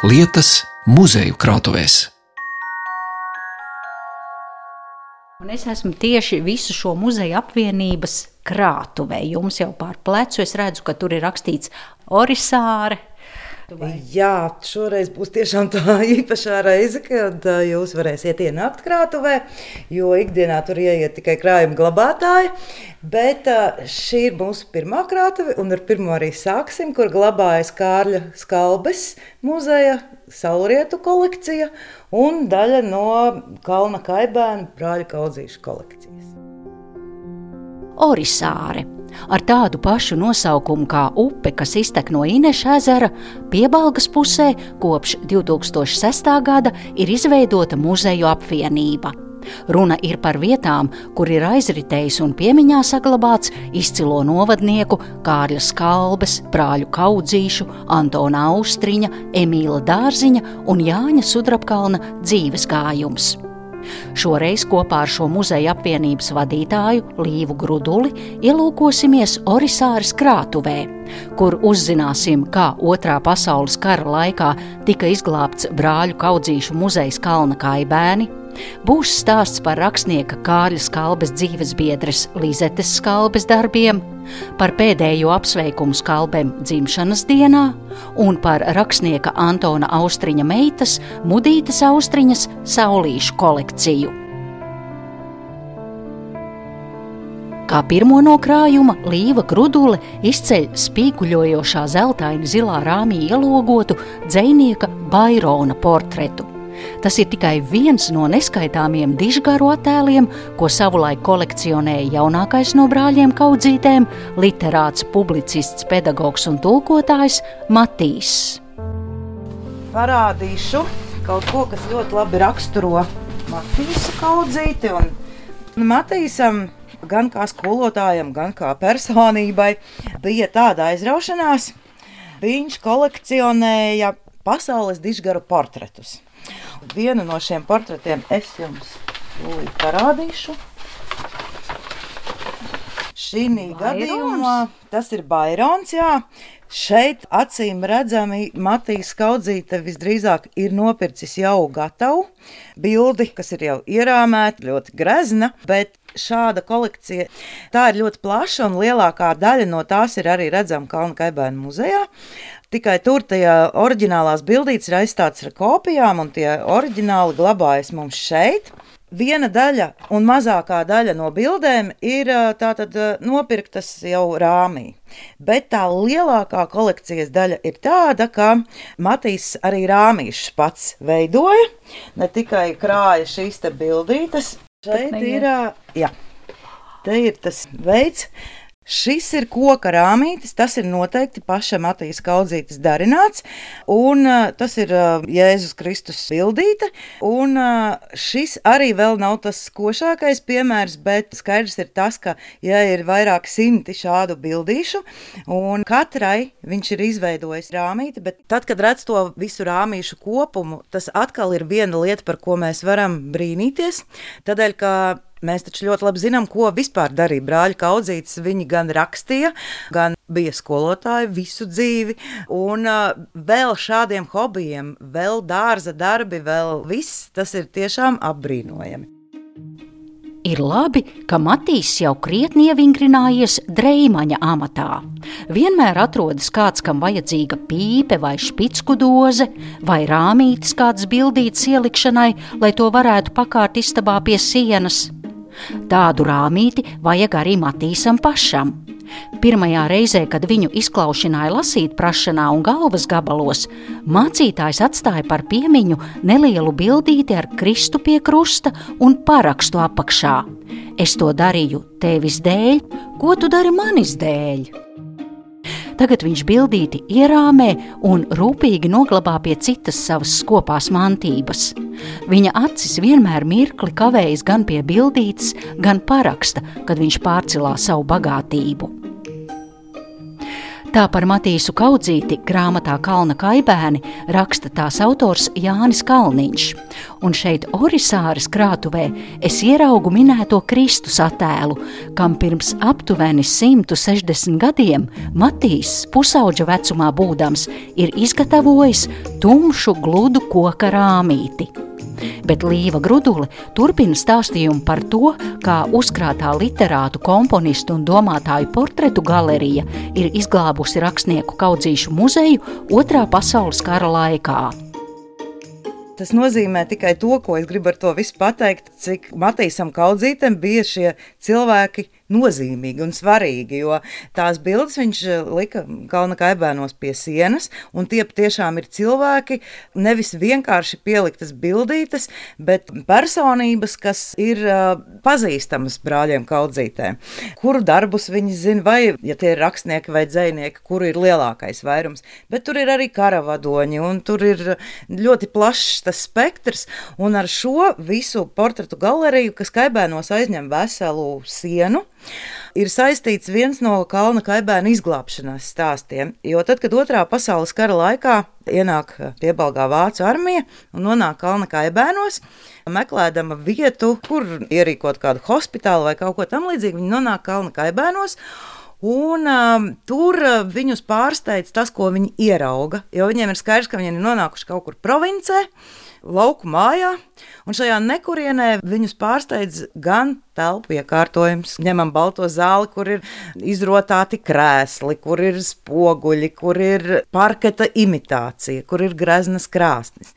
lietas muzeju krātuvēs. Un es esmu tieši visu šo muzeju apvienības krātuvē. Jums jau pār plecu es redzu, ka tur ir rakstīts Orisāre, Vai? Jā, šoreiz būs tiešām tā īpašā reize, kad uh, jūs varēsiet ienākt krātuvē, jo ikdienā tur ieiet tikai krājuma glabātāji. Bet uh, šī ir mūsu pirmā krātuve, un ar pirmo arī sāksim, kur glabājas Kārļa Skalbes muzeja saulrietu kolekcija un daļa no Kalna Kaibēna brāļa kaudzīšu kolekcijas. Orisāre ar tādu pašu nosaukumu kā upe, kas iztek no Ineša ezera, piebalgas pusē kopš 2006. gada ir izveidota muzeju apvienība. Runa ir par vietām, kur ir aizritējis un piemiņā saglabāts izcilo novadnieku Kārļa Skalbes, brāļu Kaudzīšu, Antona Austriņa, Emīla Dārziņa un Jāņa Sudrabkalna dzīves gājums. Šoreiz kopā ar šo muzeja apvienības vadītāju Līvu Gruduli ielūkosimies Orisāras krātuvē, kur uzzināsim, kā Otrā pasaules kara laikā tika izglābts brāļu kaudzīšu muzejs Kalna Kaibēni, Būs stāsts par rakstnieka Kārļa Skalbes dzīves biedres Lizetes Skalbes darbiem, par pēdējo apsveikumu Skalbem dzimšanas dienā un par rakstnieka Antona Austriņa meitas Mudītas Austriņas saulīšu kolekciju. Kā pirmo no krājuma Līva Grudule izceļ spīkuļojošā zeltaini zilā rāmī ielogotu dzēnieka Bairona portretu. Tas ir tikai viens no neskaitāmiem dižgaru attēliem, ko savulaik kolekcionēja jaunākais no brāļiem kaudzītēm - literāts, publicists, pedagogs un tulkotājs Matīs. Parādīšu kaut ko, kas ļoti labi raksturo Matīsa kaudzīti. Un Matīsam gan kā skolotājam, gan kā personībai bija tāda aizraušanās. Viņš kolekcionēja pasaules dižgaru portretus. Vienu no šiem portretiem es jums parādīšu. Šī gadījumā tas ir Bairons. Jā. Šeit acīm redzami Matīs Kaudzīte visdrīzāk ir nopircis jau gatavu bildi, kas ir jau ierāmēta, ļoti grezna, bet šāda kolekcija tā ir ļoti plaša un lielākā daļa no tās ir arī redzama Kalnu Kaibēnu muzejā. Tikai tur tajā oriģinālās bildītes ir aizstāts ar kopijām, un tie oriģināli glabājas mums šeit. Viena daļa un mazākā daļa no bildēm ir tātad nopirktas jau rāmī. Bet tā lielākā kolekcijas daļa ir tāda, ka Matīs arī rāmīšus pats veidoja. Ne tikai krāja šīs bildītes, šeit ir, jā, te ir tas veids, Šis ir koka rāmītis, tas ir noteikti paša Matīs Kaudzītes darināts, un tas ir Jēzus Kristus bildīte, un šis arī vēl nav tas košākais piemērs, bet skaidrs ir tas, ka, ja ir vairāk simti šādu bildīšu, un katrai viņš ir izveidojis rāmīti, bet tad, kad redz to visu rāmīšu kopumu, tas atkal ir viena lieta, par ko mēs varam brīnīties, tādēļ, ka Mēs taču ļoti labi zinām, ko vispār darīja brāļa kaudzītes. Viņi gan rakstīja, gan bija skolotāji visu dzīvi, un uh, vēl šādiem hobijiem, vēl dārza darbi, vēl viss tas ir tiešām apbrīnojami. Ir labi, ka Matīs jau krietni ievingrinājies drēmaņa amatā. Vienmēr atrodas kāds, kam vajadzīga pīpe vai špicku doze, vai rāmītis kādas bildītas ielikšanai, lai to varētu pakārt istabā pie sienas. Tādu rāmīti vajag arī Matīsam pašam. Pirmajā reizē, kad viņu izklaušināja lasīt prašanā un galvas gabalos, mācītājs atstāja par piemiņu nelielu bildīti ar kristu pie krusta un parakstu apakšā. Es to darīju tevis dēļ, ko tu dari manis dēļ? Tagad viņš bildīti ierāmē un rūpīgi noglabā pie citas savas skopās mantības. Viņa acis vienmēr mirkli kavējas gan pie bildītes, gan paraksta, kad viņš pārcilā savu bagātību. Tā par Matīsu Kaudzīti grāmatā Kalna kaibēni raksta tās autors Jānis Kalniņš. Un šeit Orisāras krātuvē es ieraugu minēto Kristus attēlu, kam pirms aptuveni 160 gadiem Matīs pusauģa vecumā būdams ir izgatavojis tumšu gludu koka rāmīti bet Līva Grudule turpina stāstījumu par to, kā uzkrātā literātu, komponistu un domātāju portretu galerija ir izglābusi rakstnieku kaudzīšu muzeju Otrā pasaules kara laikā. Tas nozīmē tikai to, ko es gribu ar to visu pateikt, cik Matīsam Kaudzītam bija šie cilvēki nozīmīgi un svarīgi, jo tās bildes viņš eh, lika kalna kaibēnos pie sienas, un tie tiešām ir cilvēki, nevis vienkārši pieliktas bildītes, bet personības, kas ir uh, pazīstamas brāļiem kaudzītēm. Kuru darbus viņi zina, vai, ja tie ir rakstnieki vai dzēnieki, kuru ir lielākais vairums, bet tur ir arī karavadoņi, un tur ir ļoti plašs tas spektrs, un ar šo visu portretu galeriju, kas kaibēnos aizņem veselu sienu, ir saistīts viens no kalna kaibēna izglābšanās stāstiem. Jo tad, kad otrā pasaules kara laikā ienāk piebalgā vācu armija un nonāk kalna kaibēnos, meklējama vietu, kur ierīkot kādu hospitālu vai kaut ko tamlīdzīgu, viņi nonāk kalna kaibēnos. Un um, tur uh, viņus pārsteidz tas, ko viņi ierauga. Jo viņiem ir skaidrs, ka viņi ir nonākuši kaut kur provincē, lauku mājā, un šajā nekurienē viņus pārsteidz gan telpu iekārtojums. Ņemam balto zāli, kur ir izrotāti krēsli, kur ir spoguļi, kur ir parketa imitācija, kur ir greznas krāsnis.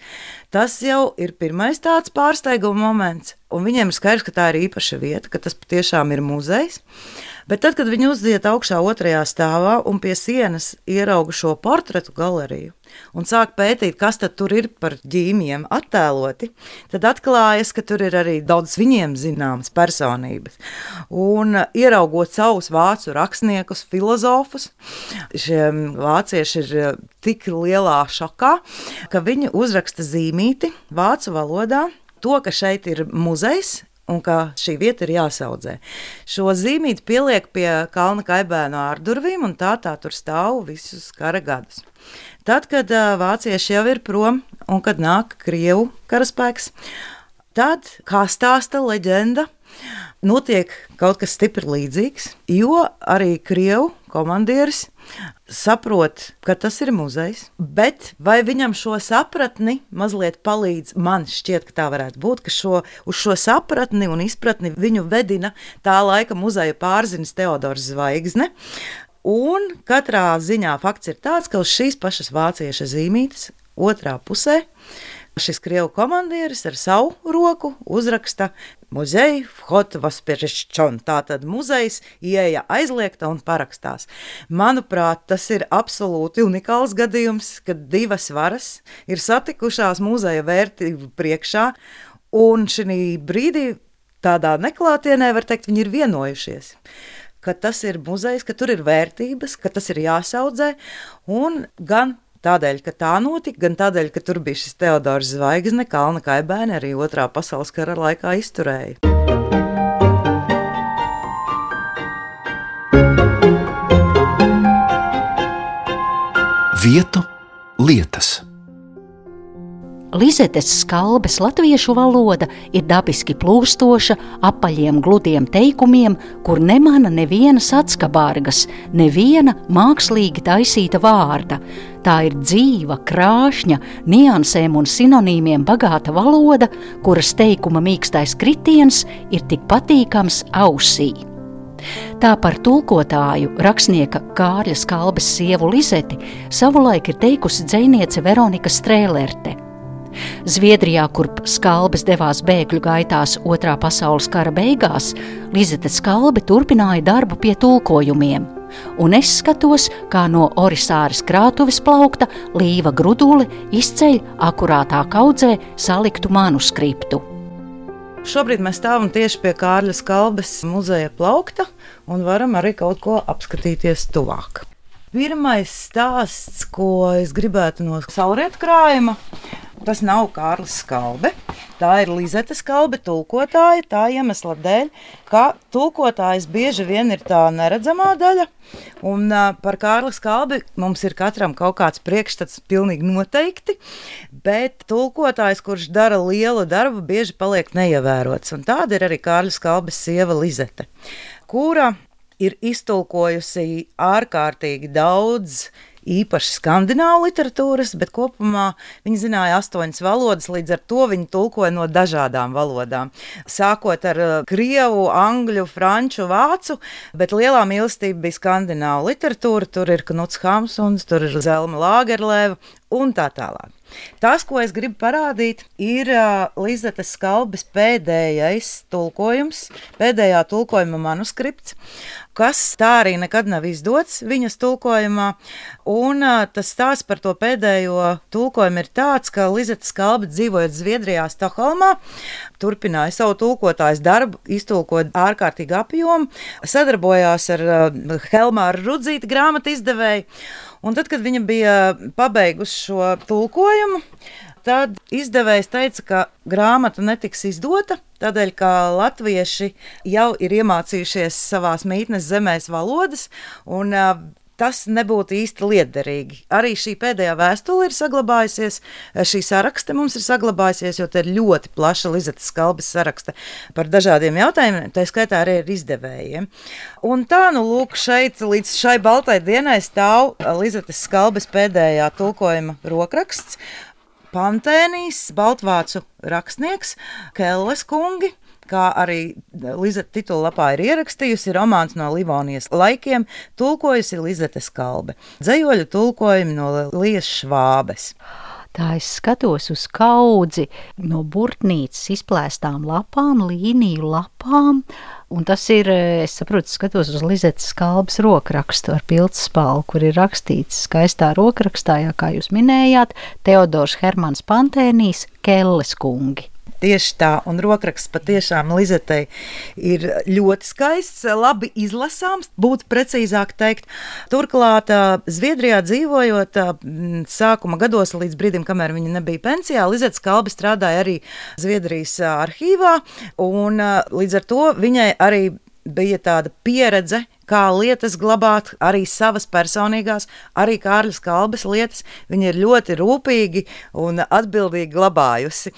Tas jau ir pirmais tāds pārsteiguma moments, un viņiem ir skaidrs, ka tā ir īpaša vieta, ka tas patiešām ir muzejs. Bet tad, kad viņi uzziet augšā otrajā stāvā un pie sienas ierauga šo portretu galeriju, un sāk pētīt, kas tur ir par ģīmijiem attēloti, tad atklājas, ka tur ir arī daudz viņiem zināmas personības. Un uh, ieraugot savus vācu rakstniekus, filozofus, šie vācieši ir uh, tik lielā šokā, ka viņi uzraksta zīmīti vācu valodā. To, ka šeit ir muzejs, un ka šī vieta ir jāsaudzē. Šo zīmīti pieliek pie kalna kaibēna ārdurvīm, un tā tā tur stāv visus kara gadus. Tad, kad uh, vācieši jau ir prom un kad nāk Krievu karaspēks, tad, kā stāsta leģenda, notiek kaut kas stipri līdzīgs, jo arī Krievu komandieris saprot, ka tas ir muzejs, bet vai viņam šo sapratni mazliet palīdz, man šķiet, ka tā varētu būt, ka šo, uz šo sapratni un izpratni viņu vedina tā laika muzeja pārzinis Teodors Zvaigzne, Un katrā ziņā fakts ir tāds, ka uz šīs pašas vācieša zīmītes otrā pusē šis krievu komandieris ar savu roku uzraksta muzeja Hotvas Piešķon. Tātad muzejs ieeja aizliegta un parakstās. Manuprāt, tas ir absolūti unikāls gadījums, kad divas varas ir satikušās muzeja vērtību priekšā, un šī brīdī tādā neklātienē, var teikt, viņi ir vienojušies ka tas ir muzejs, ka tur ir vērtības, ka tas ir jāsaudzē. Un gan tādēļ, ka tā notika, gan tādēļ, ka tur bija šis Teodors Zvaigzne, Kalna Kaibēna arī otrā pasaules kara laikā izturēja. Vietu lietas. Lizetes skalbes latviešu valoda ir dabiski plūstoša, apaļiem, gludiem teikumiem, kur nemana nevienas atskabārgas, neviena mākslīgi taisīta vārda. Tā ir dzīva, krāšņa, niansēm un sinonīmiem bagāta valoda, kuras teikuma mīkstais kritiens ir tik patīkams ausī. Tā par tulkotāju rakstnieka Kārļa Skalbes sievu Lizeti savulaik ir teikusi dzēniece Veronika Strēlerte. Zviedrijā, kurp skalbes devās bēgļu gaitās Otrā pasaules kara beigās, Lizete Skalbe turpināja darbu pie tulkojumiem. Un es skatos, kā no Orisāras krātuves plaukta Līva Gruduli izceļ akurātā kaudzē saliktu manuskriptu. Šobrīd mēs stāvam tieši pie Kārļa Skalbes muzeja plaukta un varam arī kaut ko apskatīties tuvāk. Pirmais stāsts, ko es gribētu no saulrietu krājuma, Tas nav Kārlis Skalbe. Tā ir Lizeta Skalbe, tulkotāja. Tā iemesla dēļ, ka tulkotājs bieži vien ir tā neredzamā daļa. Un par Kārlis Skalbi mums ir katram kaut kāds priekšstats, pilnīgi noteikti. Bet tulkotājs, kurš dara lielu darbu, bieži paliek neievērots. Un tāda ir arī Kārlis Skalbes sieva Lizete, kura ir iztulkojusi ārkārtīgi daudz īpaši skandināvu literatūras, bet kopumā viņi zināja astoņas valodas, līdz ar to viņi tulkoja no dažādām valodām. Sākot ar uh, krievu, angļu, franču, vācu, bet lielā mīlestība bija skandināvu literatūra. Tur ir Knuts Hamsuns, tur ir Zelma Lāgerlēva un tā tālāk. Tas, ko es gribu parādīt, ir uh, Lizetes Skalbes pēdējais tulkojums, pēdējā tulkojuma manuskripts kas tā arī nekad nav izdots viņas tulkojumā. Un tas stāsts par to pēdējo tulkojumu ir tāds, ka Lizeta Skalbe dzīvojot Zviedrijā, Stokholmā, turpināja savu tulkotājas darbu, iztulkot ārkārtīgi apjomu, sadarbojās ar Helmāru Rudzīti grāmatu izdevēju. Un tad, kad viņa bija pabeigusi šo tulkojumu, Tad izdevējs teica, ka grāmata netiks izdota, tādēļ, ka latvieši jau ir iemācījušies savās mītnes zemēs valodas, un tas nebūtu īsti liederīgi. Arī šī pēdējā vēstule ir saglabājusies, šī saraksta mums ir saglabājusies, jo te ir ļoti plaša Lizetes Kalbas saraksta par dažādiem jautājumiem, tā skaitā arī ar izdevējiem. Un tā, nu, lūk, šeit līdz šai baltai dienai stāv Lizetes Kalbas pēdējā tulkojuma rokraksts, Pantēnijas, Baltvācu rakstnieks, Kelles kungi. Kā arī Lizeta titulapā ir ierakstījusi, romāns no Livonijas laikiem, tulkojusi Lizete Skalbe. Dzējoļu tulkojumi no Lijas Švābes. Tā es skatos uz kaudzi no burtnīcas izplēstām lapām, līniju lapām, un tas ir, es saprotu, skatos uz Lizetes skalbas rokrakstu ar piltspālu, kur ir rakstīts skaistā rokrakstā, jā, kā jūs minējāt, Teodors Hermans Pantēnīs, Kelles kungi. Tieši tā, un rokraksts patiešām Lizetei ir ļoti skaists, labi izlasāms, būtu precīzāk teikt. Turklāt, Zviedrijā dzīvojot, sākuma gados līdz brīdim, kamēr viņa nebija pensijā, Lizeta Skalbe strādāja arī Zviedrijas arhīvā, un līdz ar to viņai arī bija tāda pieredze kā lietas glabāt, arī savas personīgās, arī Kārlis Kalbas lietas. Viņa ir ļoti rūpīgi un atbildīgi glabājusi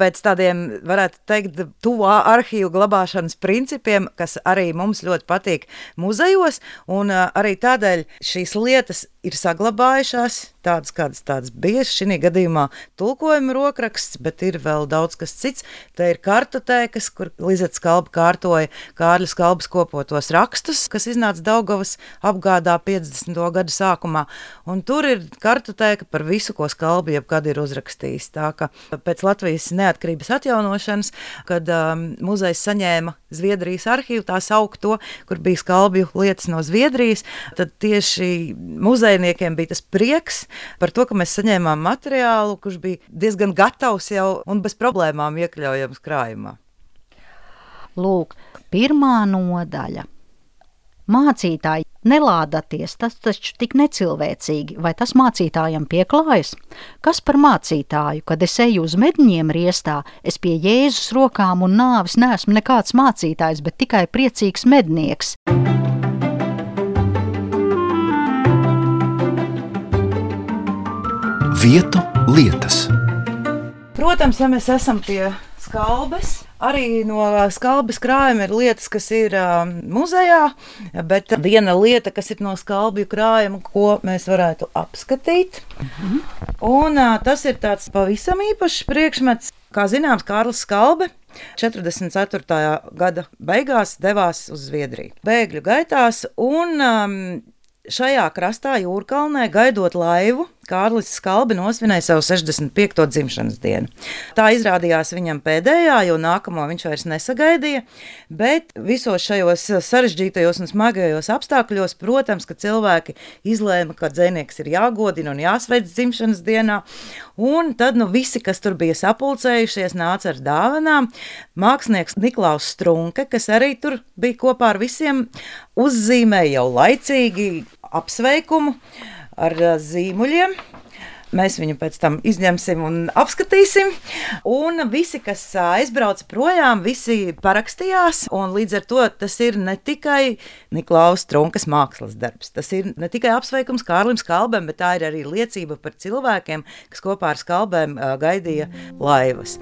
pēc tādiem, varētu teikt, tuvā arhīvu glabāšanas principiem, kas arī mums ļoti patīk muzejos, un arī tādēļ šīs lietas ir saglabājušās tādas, kādas tādas bija. Šī gadījumā tulkojuma rokraksts, bet ir vēl daudz kas cits. Te ir kartotēkas, kur Lizets Kalba kārtoja Kārļa Kalbas kopotos rakstus, kas iznāca Daugavas apgādā 50. gadu sākumā. Un tur ir kartotēka par visu, ko Skalbi jebkad ir uzrakstījis. Tā ka pēc Latvijas neatkarības atjaunošanas, kad um, muzejs saņēma Zviedrijas arhīvu, tā saukt to, kur bija Skalbju lietas no Zviedrijas, tad tieši muzejniekiem bija tas prieks par to, ka mēs saņēmām materiālu, kurš bija diezgan gatavs jau un bez problēmām iekļaujams krājumā. Lūk, pirmā nodaļa Mācītāji, nelādāties, tas taču tik necilvēcīgi, vai tas mācītājam pieklājas? Kas par mācītāju, kad es eju uz medņiem riestā, es pie Jēzus rokām un nāvis neesmu nekāds mācītājs, bet tikai priecīgs mednieks. Vietu lietas. Protams, ja mēs esam pie skalbes, Arī no skalbes krājuma ir lietas, kas ir uh, muzejā, bet viena lieta, kas ir no skalbju krājuma, ko mēs varētu apskatīt. Mhm. Un, uh, tas ir tāds pavisam īpašs priekšmets. Kā zināms, Kārlis Skalbe 44. gada beigās devās uz Zviedriju. Bēgļu gaitās un um, šajā krastā, Jūrkalnē, gaidot laivu, Kārlis Skalbi nosvinēja savu 65. dzimšanas dienu. Tā izrādījās viņam pēdējā, jo nākamo viņš vairs nesagaidīja, bet visos šajos sarežģītajos un smagajos apstākļos, protams, ka cilvēki izlēma, ka dzēnieks ir jāgodina un jāsveic dzimšanas dienā, un tad nu visi, kas tur bija sapulcējušies, nāca ar dāvanām. Mākslinieks Niklaus Strunke, kas arī tur bija kopā ar visiem, uzzīmēja jau laicīgi apsveikumu ar zīmuļiem. Mēs viņu pēc tam izņemsim un apskatīsim. Un visi, kas aizbrauca projām, visi parakstījās. Līdz ar to tas ir ne tikai Niklaus Trunkas mākslas darbs. Tas ir ne tikai apsveikums Kārlim Skalbam, bet tā ir arī liecība par cilvēkiem, kas kopā ar Skalbēm gaidīja laivas.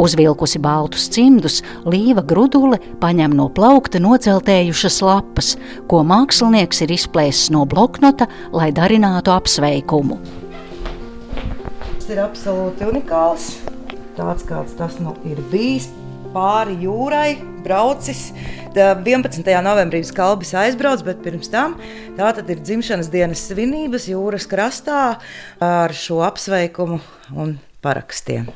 Uzvilkusi baltus cimdus, Līva Grudule paņem no plaukta noceltējušas lapas, ko mākslinieks ir izplēsis no bloknota, lai darinātu apsveikumu. Tas ir absolūti unikāls. Tāds kāds tas nu ir bijis pāri jūrai, braucis. 11. novembrī skalbis aizbrauc, bet pirms tam tā ir dzimšanas dienas svinības jūras krastā ar šo apsveikumu un parakstiem.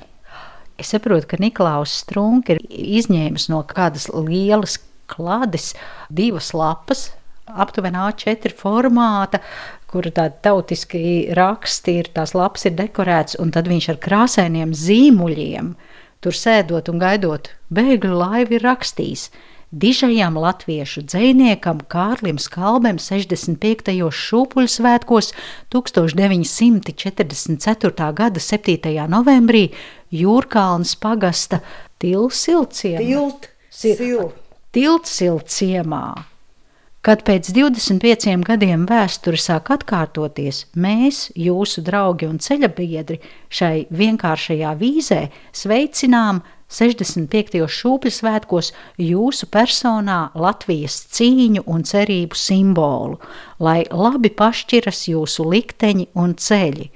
Es saprotu, ka Niklaus Strunke ir izņēmis no kādas lielas klādes divas lapas, aptuveni A4 formāta, kur tādi tautiski raksti ir, tās lapas ir dekorētas, un tad viņš ar krāsainiem zīmuļiem, tur sēdot un gaidot bēgļu laivu, ir rakstījis – dižajam latviešu dziniekam Kārlim Skalbem 65. šūpuļu svētkos 1944. gada 7. novembrī Jūrkalnas pagasta. Tiltsilciemā. Kad pēc 25 gadiem vēsture sāk atkārtoties, mēs, jūsu draugi un ceļabiedri, šai vienkāršajā vīzē sveicinām 65. šūpļu svētkos jūsu personā Latvijas cīņu un cerību simbolu, lai labi pašķiras jūsu likteņi un ceļi.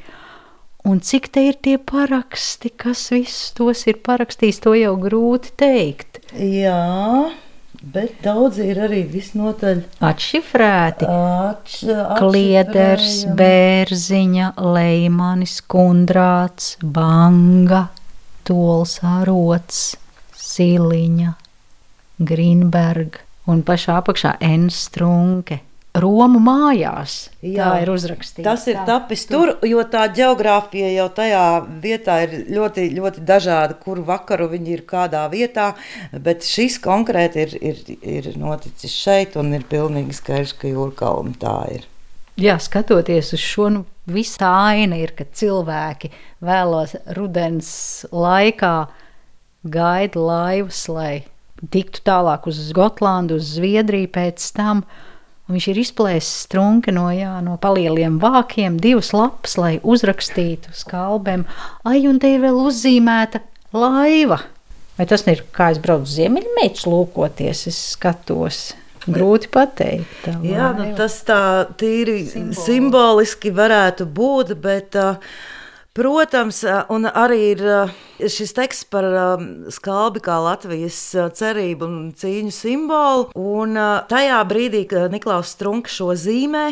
Un cik te ir tie paraksti, kas visus tos ir parakstījis, to jau grūti teikt. Jā. Bet daudzi ir arī visnotaļ atšifrēti. Atš, Klieders, Bērziņa, Leimanis, Kundrāts, Banga, Tols Arots, Siliņa, Grīnberga un pašā apakšā N. Romu mājās. Jā, tā ir uzrakstīta. Tas ir tā, tapis tur, jo tā geogrāfija jau tajā vietā ir ļoti, ļoti dažāda, kur vakaru viņi ir kādā vietā. Bet šis konkrēti ir, ir, ir noticis šeit, un ir pilnīgi skaidrs, ka jūrkalna tā ir. Jā, skatoties uz šo, nu, viss tā aina ir, ka cilvēki vēlos rudens laikā gaida laivas, lai tiktu tālāk uz Gotlandu, uz Zviedriju pēc tam. Viņš ir izplēsis strunke no, jā, no palieliem vākiem, divas lapas, lai uzrakstītu skalbēm. Ai, un te ir vēl uzzīmēta laiva. Vai tas ir kā es braucu ziemeļmēķis lūkoties, es skatos. Grūti pateikt. Jā, nu, tas tā tīri simboliski, simboliski varētu būt, bet uh, Protams, un arī ir šis teksts par skalbi kā Latvijas cerību un cīņu simbolu. Un tajā brīdī, kad Niklaus Strunke šo zīmē,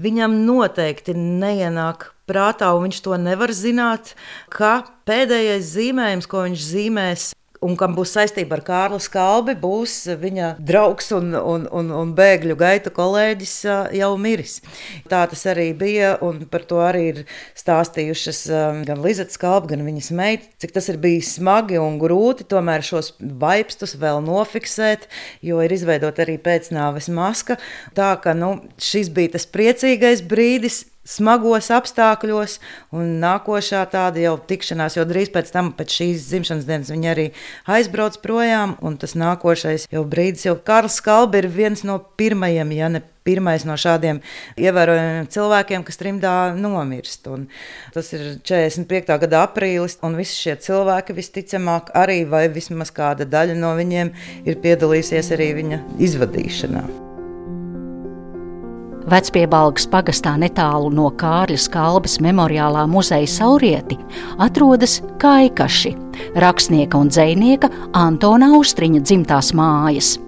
viņam noteikti neienāk prātā, un viņš to nevar zināt, ka pēdējais zīmējums, ko viņš zīmēs un kam būs saistība ar Kārlu Skalbi, būs viņa draugs un, un, un, un bēgļu gaita kolēģis jau miris. Tā tas arī bija, un par to arī ir stāstījušas gan Lizeta Skalba, gan viņas meita, cik tas ir bijis smagi un grūti tomēr šos vaipstus vēl nofiksēt, jo ir izveidota arī pēcnāves maska. Tā ka nu, šis bija tas priecīgais brīdis, smagos apstākļos, un nākošā tāda jau tikšanās, jo drīz pēc tam, pēc šīs dzimšanas dienas, viņa arī aizbrauc projām, un tas nākošais jau brīdis, jo Karls Kalbi ir viens no pirmajiem, ja ne pirmais no šādiem ievērojamiem cilvēkiem, kas trimdā nomirst. Un tas ir 45. gada aprīlis, un visi šie cilvēki visticamāk arī, vai vismaz kāda daļa no viņiem, ir piedalījusies arī viņa izvadīšanā. Vecpiebalgas pagastā netālu no Kārļa Skalbas memoriālā muzeja Saurieti atrodas Kaikaši, rakstnieka un dzēnieka Antona Austriņa dzimtās mājas.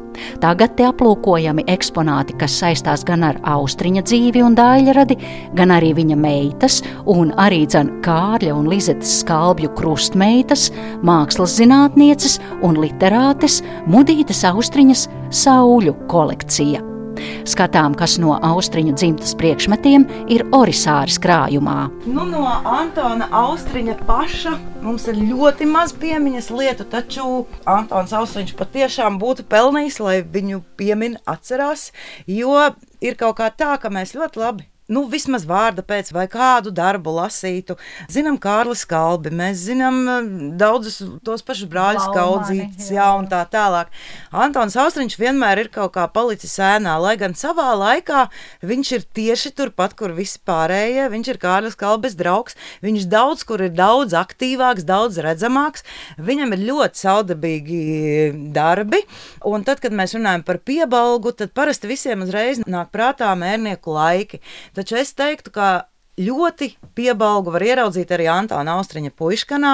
Tagad te aplūkojami eksponāti, kas saistās gan ar austriņa dzīvi un dāļradi, gan arī viņa meitas, un arī dzen Kārļa un Lizetes skalbju krustmeitas, mākslas zinātnieces un literātes Mudītas austriņas sauļu kolekcija. Skatām, kas no austriņu dzimtas priekšmetiem ir orisāras krājumā. Nu, no Antona Austriņa paša mums ir ļoti maz piemiņas lietu, taču Antons Austriņš patiešām būtu pelnījis, lai viņu piemin atcerās, jo ir kaut kā tā, ka mēs ļoti labi nu, vismaz vārda pēc, vai kādu darbu lasītu. Zinām, Kārlis Kalbi, mēs zinām eh, daudzus tos pašus brāļus Kaudzītus, jā, un tā tālāk. Antons Austriņš vienmēr ir kaut kā palicis ēnā, lai gan savā laikā viņš ir tieši turpat, kur visi pārējie. Viņš ir Kārlis Kalbes draugs, viņš daudz kur ir daudz aktīvāks, daudz redzamāks. Viņam ir ļoti saudabīgi darbi, un tad, kad mēs runājam par piebalgu, tad parasti visiem uzreiz nāk prātā mērnieku laiki. Taču es teiktu, ka ļoti piebalgu var ieraudzīt arī Antāna Austriņa puiškanā,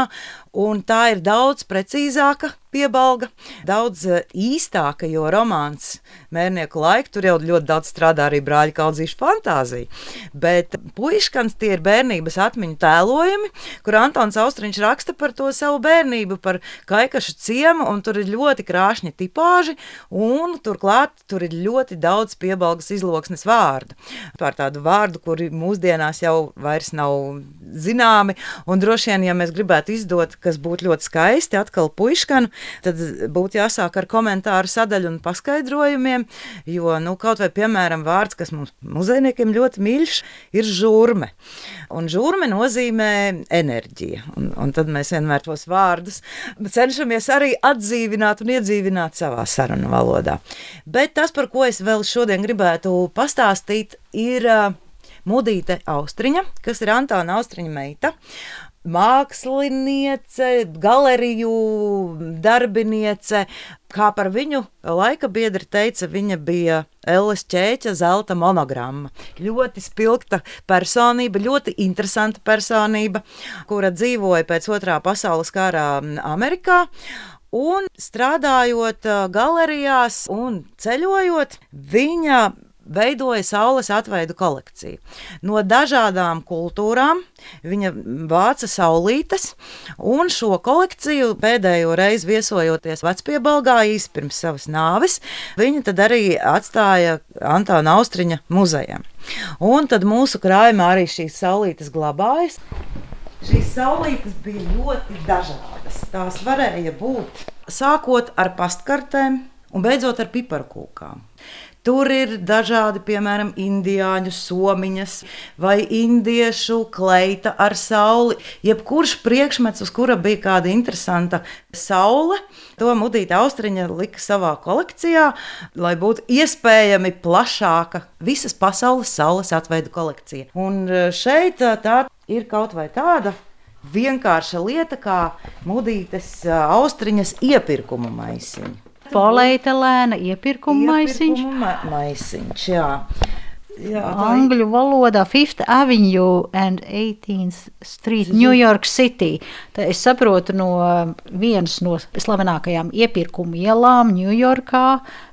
un tā ir daudz precīzāka piebalga, daudz eh, īstāka, jo romāns mērnieku laiku tur jau ļoti daudz strādā arī brāļa kaudzīšu fantāzija. Bet puiškans tie ir bērnības atmiņu tēlojumi, kur Antons Austriņš raksta par to savu bērnību, par kaikašu ciemu, un tur ir ļoti krāšņi tipāži, un turklāt tur ir ļoti daudz piebalgas izloksnes vārdu. Par tādu vārdu, kuri mūsdienās jau vairs nav zināmi, un droši vien, ja mēs gribētu izdot, kas būtu ļoti skaisti, atkal puiškanu, tad būtu jāsāk ar komentāru sadaļu un paskaidrojumiem, jo, nu, kaut vai, piemēram, vārds, kas mums muzejniekiem ļoti mīļš, ir žurme. Un žurme nozīmē enerģija, un, un tad mēs vienmēr tos vārdus cenšamies arī atdzīvināt un iedzīvināt savā sarunu valodā. Bet tas, par ko es vēl šodien gribētu pastāstīt, ir uh, Mudīte Austriņa, kas ir Antāna Austriņa meita māksliniece, galeriju darbiniece. Kā par viņu laika biedri teica, viņa bija Elles ķēķa zelta monogramma. Ļoti spilgta personība, ļoti interesanta personība, kura dzīvoja pēc otrā pasaules kara Amerikā. Un strādājot galerijās un ceļojot, viņa veidoja saules atveidu kolekciju. No dažādām kultūrām viņa vāca saulītes, un šo kolekciju pēdējo reizi viesojoties Vecpiebalgā īsi pirms savas nāves, viņa tad arī atstāja Antāna Austriņa muzejam. Un tad mūsu krājumā arī šīs saulītes glabājas. Šīs saulītes bija ļoti dažādas. Tās varēja būt sākot ar pastkartēm un beidzot ar piparkūkām. Tur ir dažādi, piemēram, indiāņu somiņas vai indiešu kleita ar sauli. Jebkurš priekšmets, uz kura bija kāda interesanta saule, to mudīta austriņa lika savā kolekcijā, lai būtu iespējami plašāka visas pasaules saules atveidu kolekcija. Un e, šeit e, tā ir kaut vai tāda vienkārša lieta kā mudītes e, austriņas iepirkuma maisiņa. Polietilēna iepirkuma maisiņš. Ma maisiņš jā. Jā, Angļu valodā Fifth Avenue and 18th Street, New York City. Tā es saprotu no vienas no slavenākajām iepirkuma ielām Ņujorkā,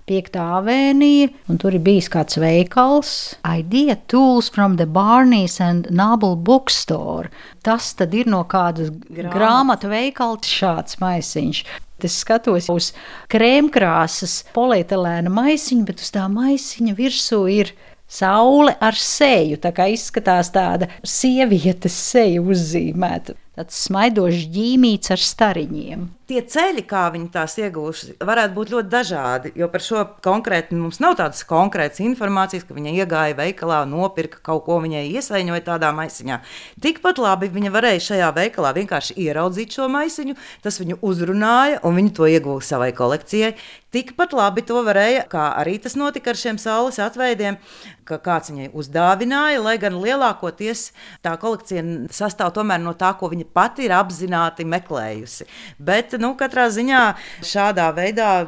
5. avēnija, un tur ir bijis kāds veikals. Idea Tools from the Barneys and Noble Bookstore. Tas tad ir no kādas grāmatu veikala šāds maisiņš. Es skatos uz krēmkrāsas polietilēna maisiņu, bet uz tā maisiņa virsū ir saule ar seju. Tā kā izskatās tāda sievietes seja uzzīmēta tāds smaidošs ģīmīts ar stariņiem. Tie ceļi, kā viņi tās iegūši, varētu būt ļoti dažādi. Jo par šo konkrēti mums nav tādas konkrētas informācijas, ka viņa iegāja veikalā, nopirka kaut ko, viņai iesaiņoja tādā maisiņā. Tikpat labi viņa varēja šajā veikalā vienkārši ieraudzīt šo maisiņu, tas viņu uzrunāja un viņa to ieguva savai kolekcijai. Tikpat labi to varēja, kā arī tas notika ar šiem saules atveidiem, ka kāds viņai uzdāvināja, lai gan lielākoties tā kolekcija sastāv no tā, ko viņa pati ir apzināti meklējusi. Bet, nu, katrā ziņā šādā veidā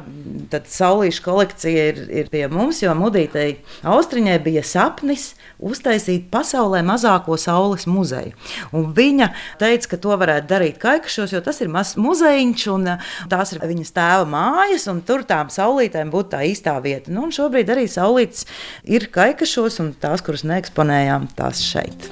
saulīša kolekcija ir, ir pie mums, jo Mudītei Austriņai bija sapnis uztaisīt pasaulē mazāko saules muzeju. Un viņa teica, ka to varētu darīt Kaikašos, jo tas ir mazs muzejiņš un tās ir viņas tēva mājas, un tur tām saulītēm būtu tā īstā vieta. Nu, šobrīd arī saulītes ir Kaikašos, un tās, kuras neeksponējām, tās šeit.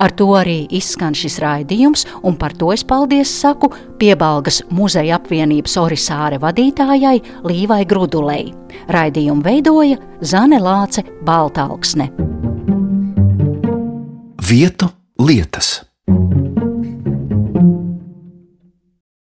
Ar to arī izskan šis raidījums, un par to es paldies saku Piebalgas muzeja apvienības Orisāre vadītājai Līvai Grudulei. Raidījumu veidoja Zane Lāce Baltalksne. Vietu lietas.